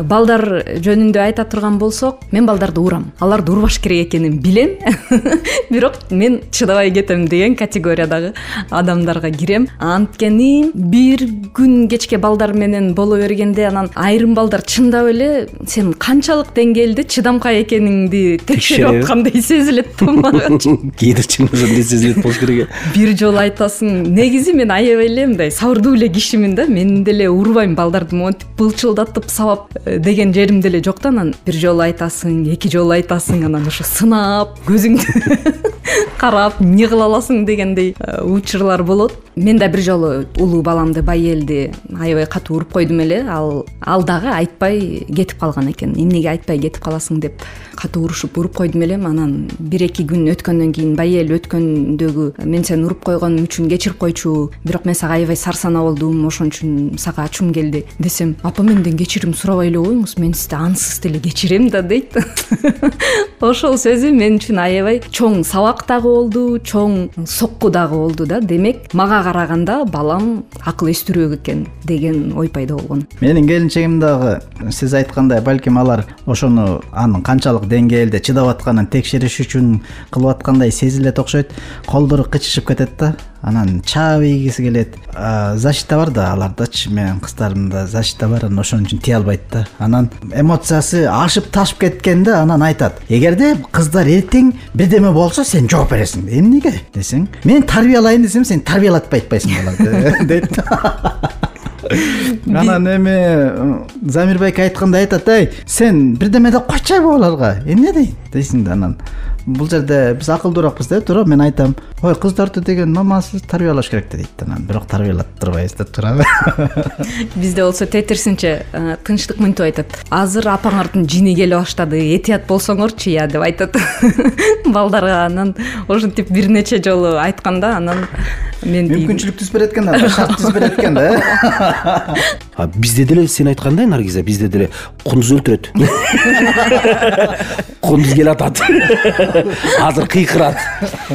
балдар жөнүндө айта турган болсок мен балдарды урам аларды урбаш керек экенин билем. Бирок мен чыдабай кетем деген категориядагы адамдарга кирем. Анткени бир күн кечке балдар менен боло бергенде анан айрым балдар чындап эле сен канчалык деңгээлде чыдамкай экениңди текшерип аткандай сезилет да магачы кээде чын ошондой сезилет болуш керек э. Бир жолу айтасың негизи мен аябай эле мындай сабырдуу эле кишимин да мен деле урбайм бaldарды монтип былчылдатып сабап деген жерим деле жок да анан бир жолу айтасың эки жолу айтасың анан ошо сынап көзүңдү карап эмне кыла аласың дегендей э, учурлар болот. Мен да бир жолу улуу баламды байэлди аябай катуу уруп койдум эле. Ал ал дагы айтпай кетип калган экен. Эмнеге айтпай кетип каласың деп катуу урушуп уруп койдум элем. Анан бир эки күн өткөндөн кийин байэл өткөндөгү мен сени уруп койгонум үчүн кечирип койчу. Бирок мен сага аябай сар санаа болдум ошон үчүн сага ачуум келди десем апа менден кечирим сурабай эле коюңуз мен сизди ансыз деле кечирем да дейт. Ошол сөзү мен үчүн аябай чоң сабак дагы болду чоң сокку дагы болду да. Демек мага караганда балам акыл эстүүрөөк экен деген ой пайда болгон. Менин келинчегим дагы сиз айткандай балким алар ошону анын канчалык деңгээлде чыдап атканын текшериш үчүн кылып аткандай сезилет окшойт колдору кычышып кетет да анан чаап ийгиси келет. Защита бар да алардачы. Менин кыздарымда защита бар. Анан ошон үчүн тие албайт да. Анан эмоциясы ашып ташып кеткенде анан айтат. Эгерде кыздар эртең бирдеме болсо сен жооп бересиң эмнеге десең мен тарбиялайын десем сен тарбиялатпай атпайсың баларды дейт анан эми замир байке айткандай айтат эй сен бирдеме деп койчуйбы аларга эмне дейт дейсиң да анан бул жерде биз акылдуураакпыз да туура мен айтам ой кыздарды деген мамасыз тарбиялаш керек да дейт анан бирок тарбиялаттырбайбыз да туурабы? Бизде болсо тетерисинче э, тынчтык мынтип айтат. Азыр апаңардын жини келе баштады этият болсоңорчу я? деп айтат. Балдарга анан ошентип бир нече жолу айтканда анан мен мүмкүнчүлүк түзүп берет экен да шарт түзүп берет экен да бизде деле сен айткандай наргиза бизде деле кундуз өлтүрөт. Кундуз келатат азыр кыйкырат.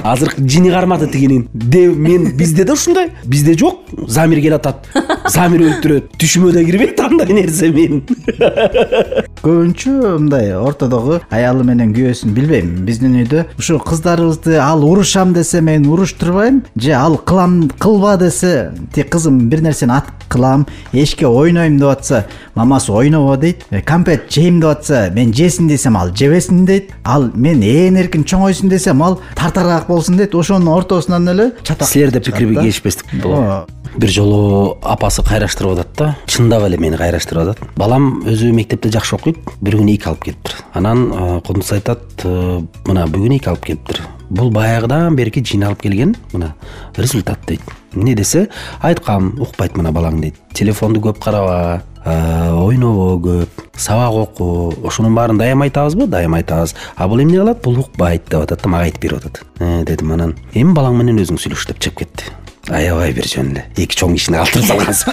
Азыр жини кармады тигинин деп мен бизде да ушундай. Бизде жок. Замир келатат замир өлтүрөт. Түшүмө да кирбейт андай нерсе менин көбүнчө мындай ортодогу аялы менен күйөөсүн билбейм. Биздин үйдө ушу кыздарыбызды ал урушам десе мен уруштурбайм же ал кылам кылба десе тиги кызым бир нерсени ат кылам эшикке ойнойм деп атса мамасы ойнобо дейт конфет жейм деп атса мен жесин десем ал жебесин дейт. Ал мен эркин чоңойсун десем ал тартараак болсун дейт. Ошонун ортосунан эле чатак силерде пикири келишпестик болот бир жолу апасы кайраштырып атат да. Чындап эле мени кайраштырып атат. Балам өзү мектепте жакшы окуйт. Бир күнү эки алып келиптир. Анан кундуз айтат «Э, мына бүгүн эки алып келиптир. Бул баягыдан берки жин алып келген мына результат дейт эмне десе айткам укпайт мына балаң дейт. Телефонду көп караба ойнобо көп сабак оку ошонун баарын дайыма айтабызбы дайыма айтабыз. А бул эмне кылат? Бул укпайт деп атат да мага айтып берип атат. «Э», дедим анан эми балаң менен өзүң сүйлөш деп чыгып кетти аябай бир жөн эле. Эки чоң кишини калтырып салгансың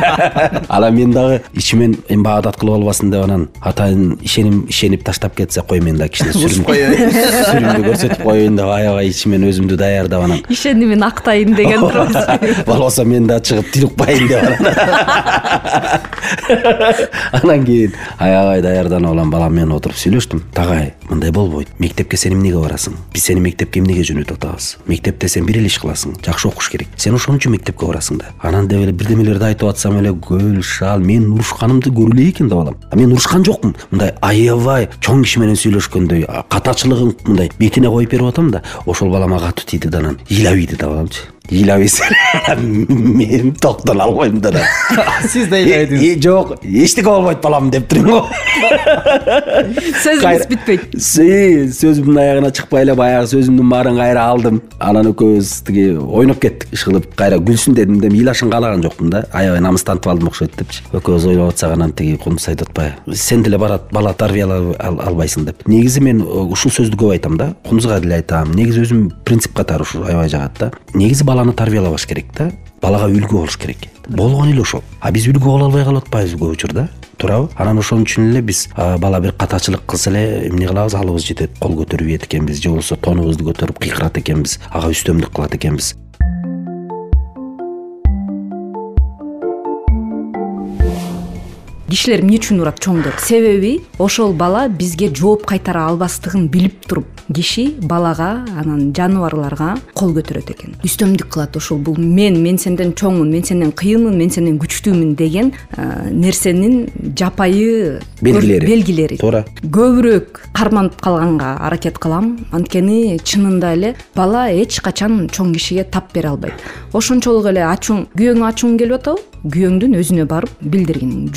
анан мен дагы ичимен эми баягы адат кылып албасын деп анан атайын ишеним ишенип таштап кетсе кой мен дагы кичине сүрүмдү. Көрсөтүп коеюн деп аябай ичимен өзүмдү даярдап анан. Ишенимин актайын деген турбу болбосо мен дагы чыгып тил укпайын деп анан. Кийин аябай даярданып алам балам менен отуруп сүйлөштүм. Тагай мындай болбойт. Мектепке сен эмнеге барасың? Биз сени мектепке эмнеге жөнөтүп атабыз? Мектепте сен бир эле иш кыласың. Жакшы окуш керек сен ошон үчүн мектепке барасың да. Анан деп эле бирдемелерди айтып атсам эле гүл шал мен урушканымды көргүлөй экен да балам а мен урушкан жокмун. Мындай аябай чоң киши менен сүйлөшкөндөй катачылыгын мындай бетине коюп берип атам да ошол балама катуу тийди да анан ыйлап ийди да баламчы ыйлабейсиңер мен токтоло албайм да. Сиз да ыйлабайдыңыз жок эчтеке болбойт балам деп турмун го сөзүңүз бүтпөйт сөзүмдүн аягына чыкпай эле баягы сөзүмдүн баарын кайра алдым. Анан экөөбүз тиги ойноп кеттик иш кылып кайра күлсүн дедим да ыйлашын каалаган жокмун да. Аябай намыстантып алдым окшойт депчи. Экөөбүз ойлоп атсак анан тиги кундуз айтып атпайбы. Сен деле бала тарбиялай албайсың деп. Негизи мен ушул сөздү көп айтам да. Кундузга деле айтам. Негизи өзүм принцип катары ушу аябай жагат да. Негизи баланы тарбиялабаш керек да. Балага үлгү болуш керек. Болгону эле ошол. А биз үлгү боло албай калып атпайбызбы көп учурда. Туурабы анан ошон үчүн эле биз бала бир катачылык кылса эле эмне кылабыз? Алыбыз жетет кол көтөрүп ийет экенбиз. Же болбосо тонубузду көтөрүп кыйкырат экенбиз. Ага үстөмдүк кылат экенбиз кишилер эмне үчүн урат чоңдор себеби ошол бала бизге жооп кайтара албастыгын билип туруп киши балага анан жаныбарларга кол көтөрөт экен. Үстөмдүк кылат ушул бул мен мен сенден чоңмун мен сенден кыйынмын мен сенден күчтүүмүн деген нерсенин жапайы белгилери. белгилери. Туура. Көбүрөөк карманып калганга аракет кылам. Анткени чынында эле бала эч качан чоң кишиге тап бере албайт. Ошончолук эле ачууң күйөөңө ачууң келип атабы күйөөңдүн өзүнө барып билдиргин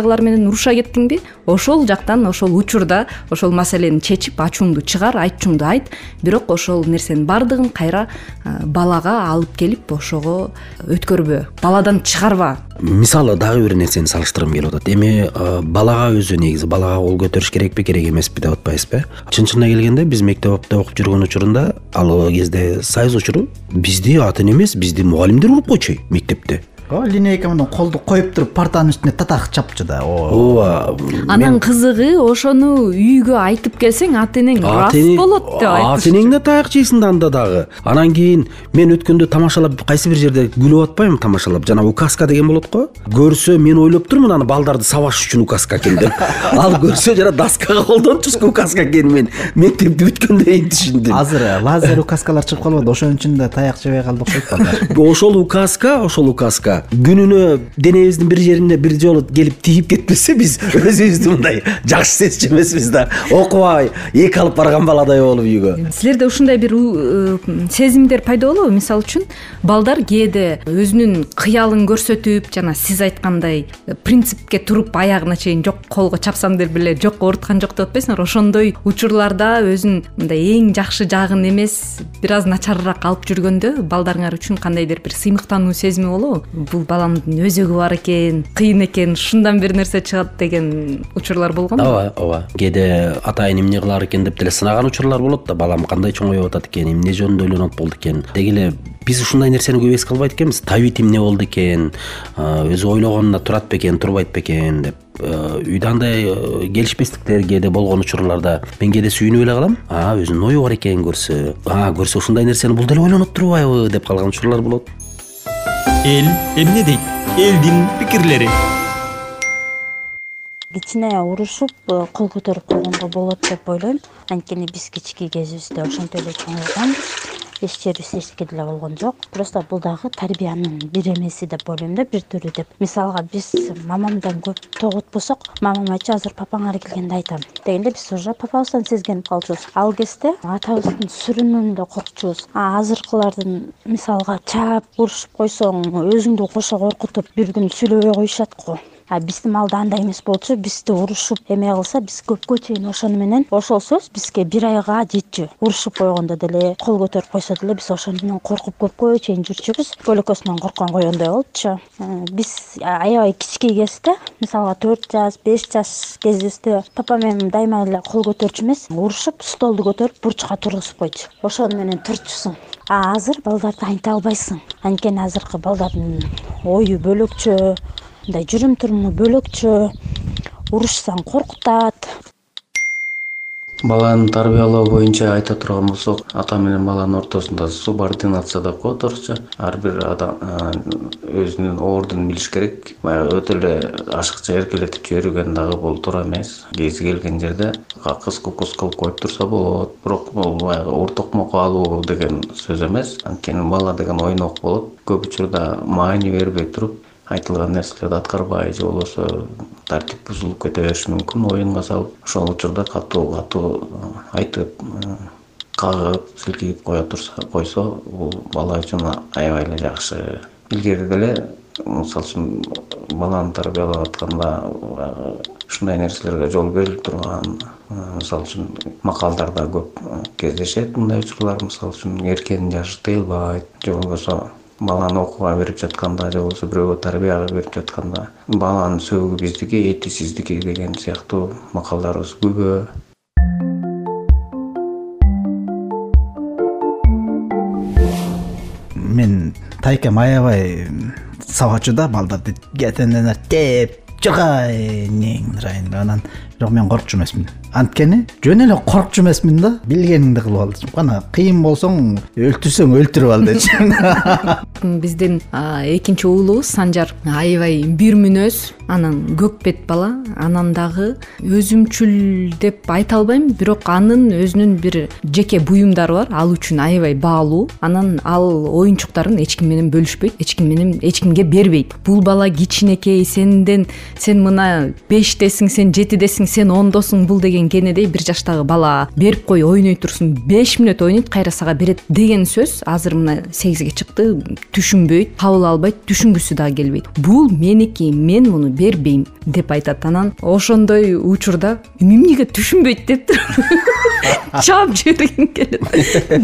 менен уруша кеттиңби ошол жактан ошол учурда ошол маселени чечип ачууңду чыгар айчууңду айт. Бирок ошол нерсенин баардыгын кайра балага алып келип ошого өткөрбө баладан чыгарба. Мисалы дагы бир нерсени салыштыргым келип атат. Эми балага өзү негизи балага кол көтөрүш керекпи керек эмеспи деп атпайбызбы э чын чынына келгенде биз мектепте окуп жүргөн учурунда ал кезде союз учуру бизди ата эне эмес бизди мугалимдер уруп койчу мектепте ооба линейка менен колду коюп туруп партанын үстүнө татак чапчу да. Ооба анан кызыгы ошону үйгө айтып келсең ата энең рас болот деп айтышчу ата энең да таяк жейсиң да анда дагы. Анан кийин мен өткөндө тамашалап кайсы бир жерде күлүп атпаймынбы тамашалап. Жанагы указка деген болот го. Көрсө мен ойлоп турмун аны балдарды сабаш үчүн указка экен деп. Ал көрсө жана доскага колдончуску указка экенин мен. Мектепти бүткөндөн кийин түшүндүм. Азыр лазер указкалар чыгып калбады. Ошон үчүн да таяк жебей калды окшойт балдар ошол указка ошол указка күнүнө денебиздин бир жерине бир жолу келип тийип кетпесе биз өзүбүздү мындай жакшы сезчү эмеспиз да. Окубай эки алып барган баладай болуп үйгө. Силерде ушундай бир э, сезимдер пайда болобу мисалы үчүн балдар кээде өзүнүн кыялын көрсөтүп жана сиз айткандай э, принципке туруп аягына чейин жок колго чапсам деп эле жок ооруткан жок деп атпайсыңарбы ошондой учурларда өзүн мындай эң жакшы жагын эмес бир аз начарыраак алып жүргөндө балдарыңар үчүн кандайдыр бир сыймыктануу сезими болобу бул баламдын өзөгү бар экен кыйын экен ушундан бир нерсе чыгат деген учурлар болгонбу ооба ооба. Кээде атайын эмне кылаар экен деп деле сынаган учурлар болот да. Балам кандай чоңоюп атат экен эмне жөнүндө ойлонот болду экен. Деги эле биз ушундай нерсени көп эске албайт экенбиз. Табит эмне болду экен өзү ойлогонуна турат бекен турбайт бекен деп. Үйдө андай келишпестиктер кээде болгон учурларда мен кээде сүйүнүп эле калам. А өзүнүн ою бар экен көрсө. А көрсө ушундай нерсени бул деле ойлонуп турбайбы деп калган учурлар болот эл эмне дейт? Элдин пикирлери. Кичине урушуп э, кол көтөрүп койгонго болот деп ойлойм. Анткени биз кички кезибизде ошентип эле чоңойгонбуз эч жерибиз эчтеке деле болгон жок. Просто бул дагы тарбиянын бир эмеси деп ойлойм да бир түрү деп. Мисалга биз мамамдан көп тоготпосок мамам айтчу азыр папаңар келгенде айтам дегенде биз уже папабыздан сезгенип калчубуз. Ал кезде атабыздын сүрүнүнөн эле коркчубуз. Азыркылардын мисалга чаап урушуп койсоң өзүңдү кошо коркутуп бир күн сүйлөбөй коюшат го а биздин маалда андай эмес болчу бизди урушуп эме кылса биз көпкө чейин ошону менен ошол сөз бизге бир айга жетчү. Урушуп койгондо деле кол көтөрүп койсо деле биз ошону менен коркуп көпкө чейин жүрчүбүз. Көлөкөсүнөн корккон коёндой болчучу э, биз аябай кички кезде мисалга төрт жаш беш жаш кезибизде папам менен дайыма эле кол көтөрчү эмес урушуп столду көтөрүп бурчка тургузуп койчу. Ошону менен турчусуң а азыр балдарды айнте албайсың. Анткени азыркы балдардын ою бөлөкчө мындай жүрүм туруму бөлөкчө урушсаң коркутат. Баланы тарбиялоо боюнча айта турган болсок ата менен баланын ортосунда субординация деп коет орусча. Ар бир адам өзүнүн ордун билиш керек. Баягы өтө эле ашыкча эркелетип жиберген дагы бул туура эмес. Кези келген жерде кыз кукус кылып коюп турса болот. Бирок бул баягы ур токмокко алуу деген сөз эмес. Анткени бала деген ойнок болот. Көп учурда маани бербей туруп айтылган нерселерди аткарбай же болбосо тартип бузулуп кете бериши мүмкүн. Оюнга салып ошол учурда катуу катуу айтып кагып силкейип кое турса койсо бул бала үчүн аябай эле жакшы. Илгери деле мисалы үчүн баланы тарбиялап атканда ушундай нерселерге жол берилип турган мисалы үчүн макалдарда көп кездешет мындай учурлар. Мисалы үчүн эркенин жашы тыйылбайт же болбосо баланы окууга берип жатканда же болбосо бирөөгө тарбияга берип жатканда баланын сөөгү биздики эти сиздики деген сыяктуу макалдарыбыз күбө. Мен тайкем аябай сабачу да балдарды теп жыргай ырайын анан бирок мен коркчу эмесмин. Анткени жөн эле коркчу эмесмин да. Билгениңди кылып ал дечи кана кыйын болсоң өлтүрсөң өлтүрүп ал дечи биздин экинчи уулубуз санжар аябай бир мүнөз анан көк бет бала анан дагы өзүмчүл деп айта албайм. Бирок анын өзүнүн бир жеке буюмдары бар. Ал үчүн аябай баалуу. Анан ал оюнчуктарын эч ким менен бөлүшпөйт эч ким менен эч кимге бербейт. Бул бала кичинекей сенден сен мына бештесиң сен жетидесиң сен ондосуң бул деген кенедей бир жаштагы бала берип кой ойной турсун беш мүнөт ойнойт кайра сага берет деген сөз азыр мына сегизге чыкты түшүнбөйт кабыл албайт түшүнгүсү дагы келбейт. Бул меники мен муну бербейм деп айтат анан ошондой учурда эмнеге түшүнбөйт деп туруп чаап жибергим келет.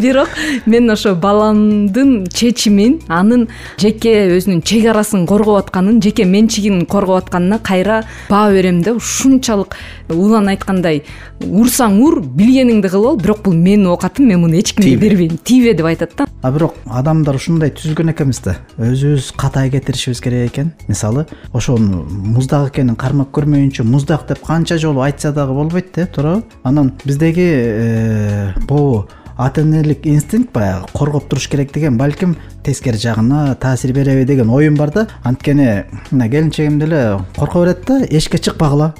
Бирок мен ошо баламдын чечимин анын жеке өзүнүн чек арасын коргоп атканын жеке менчигин коргоп атканына кайра баа берем да ушунчалык улан айткандай урсаң ур билгениңди кылып ал бирок бул менин оокатым мен муну эч кимге бербейм тийбе деп айтат да а бирок адамдар ушундай түзүлгөн экенбиз да. Өзүбүз катай кетиришибиз керек экен. Мисалы ошону муздак экенин кармап көрмөйүнчө муздак деп канча жолу айтса дагы болбойт да туурабы. Анан биздеги э, могу ата энелик инстинкт баягы коргоп туруш керек деген балким тескери жагына таасир береби деген оюм бар да. Анткени мына келинчегим деле корко берет да эшикке чыкпагыла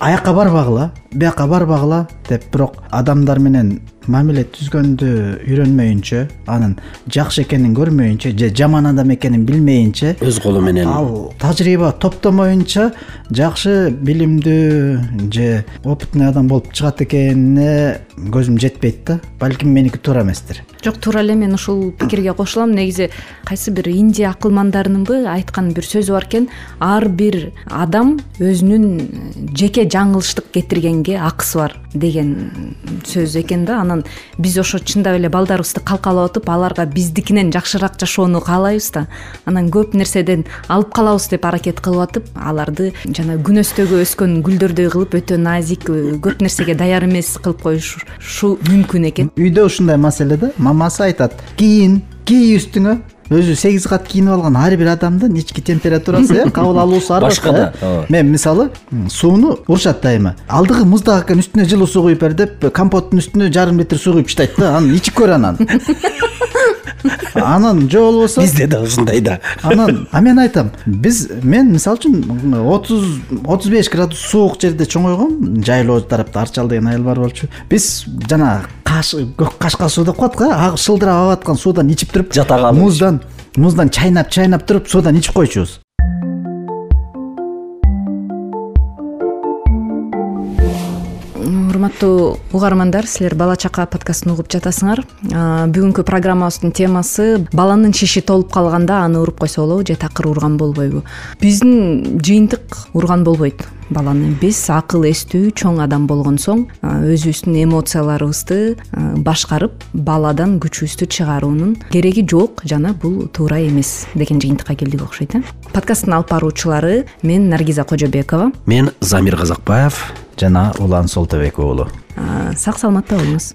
аякка барбагыла биякка барбагыла деп. Бирок адамдар менен мамиле түзгөндү үйрөнмөйүнчө анын жакшы экенин көрмөйүнчө же жаман адам экенин билмейинче өз колу менен. ал тажрыйба топтомоюнча жакшы билимдүү же опытный адам болуп чыгат экенине көзүм жетпейт да. Балким меники туура эместир. Жок туура эле мен ушул пикирге кошулам. Негизи кайсы бир индия акылмандарынынбы айткан бир сөзү бар экен. Ар бир адам өзүнүн жеке жаңылыштык кетиргенге акысы бар деген сөз экен да. Анан биз ошо чындап эле балдарыбызды калкалап атып аларга биздикинен жакшыраак жашоону каалайбыз да. Анан көп нерседен алып калабыз деп аракет кылып атып аларды жана күнөстөгө өскөн гүлдөрдөй кылып өтө назик көп нерсеге даяр эмес кылып коюшу мүмкүн экен. Үйдө ушундай маселе да. Мамасы айтат кийин кий үстүңө? Өзү сегиз кат кийинип алган ар бир адамдын ички температурасы э кабыл алуусу ар башка да э мен мисалы сууну урушат дайыма алдыгы муздак экен үстүнө жылуу суу куюп бер деп компоттун үстүнө жарым литр суу куюп таштайт да анан ичип көр анан анан же болбосо бизде да ушундай да. Анан а мен айтам биз мен мисалы үчүн отуз отуз беш градус суук жерде чоңойгом жайлоо тарапта арчал деген айыл бар болчу. Биз жанагы көк кашка суу деп коет го шылдырап агып аткан суудан ичип туруп жата калып муздан муздан чайнап чайнап туруп суудан ичип койчубуз урматтуу угармандар силер бала чака подкастын угуп жатасыңар. Бүгүнкү программабыздын темасы баланын шиши толуп калганда аны уруп койсо болобу же такыр урган болбойбу? Биздин жыйынтык урган болбойт баланы биз акыл эстүү чоң адам болгон соң өзүбүздүн эмоцияларыбызды башкарып баладан күчүбүздү чыгаруунун кереги жок жана бул туура эмес деген жыйынтыкка келдик окшойт э. Подкасттын алып баруучулары мен наргиза кожобекова. Мен замир казакбаев жана улан солтебек уулу сак саламатта болуңуз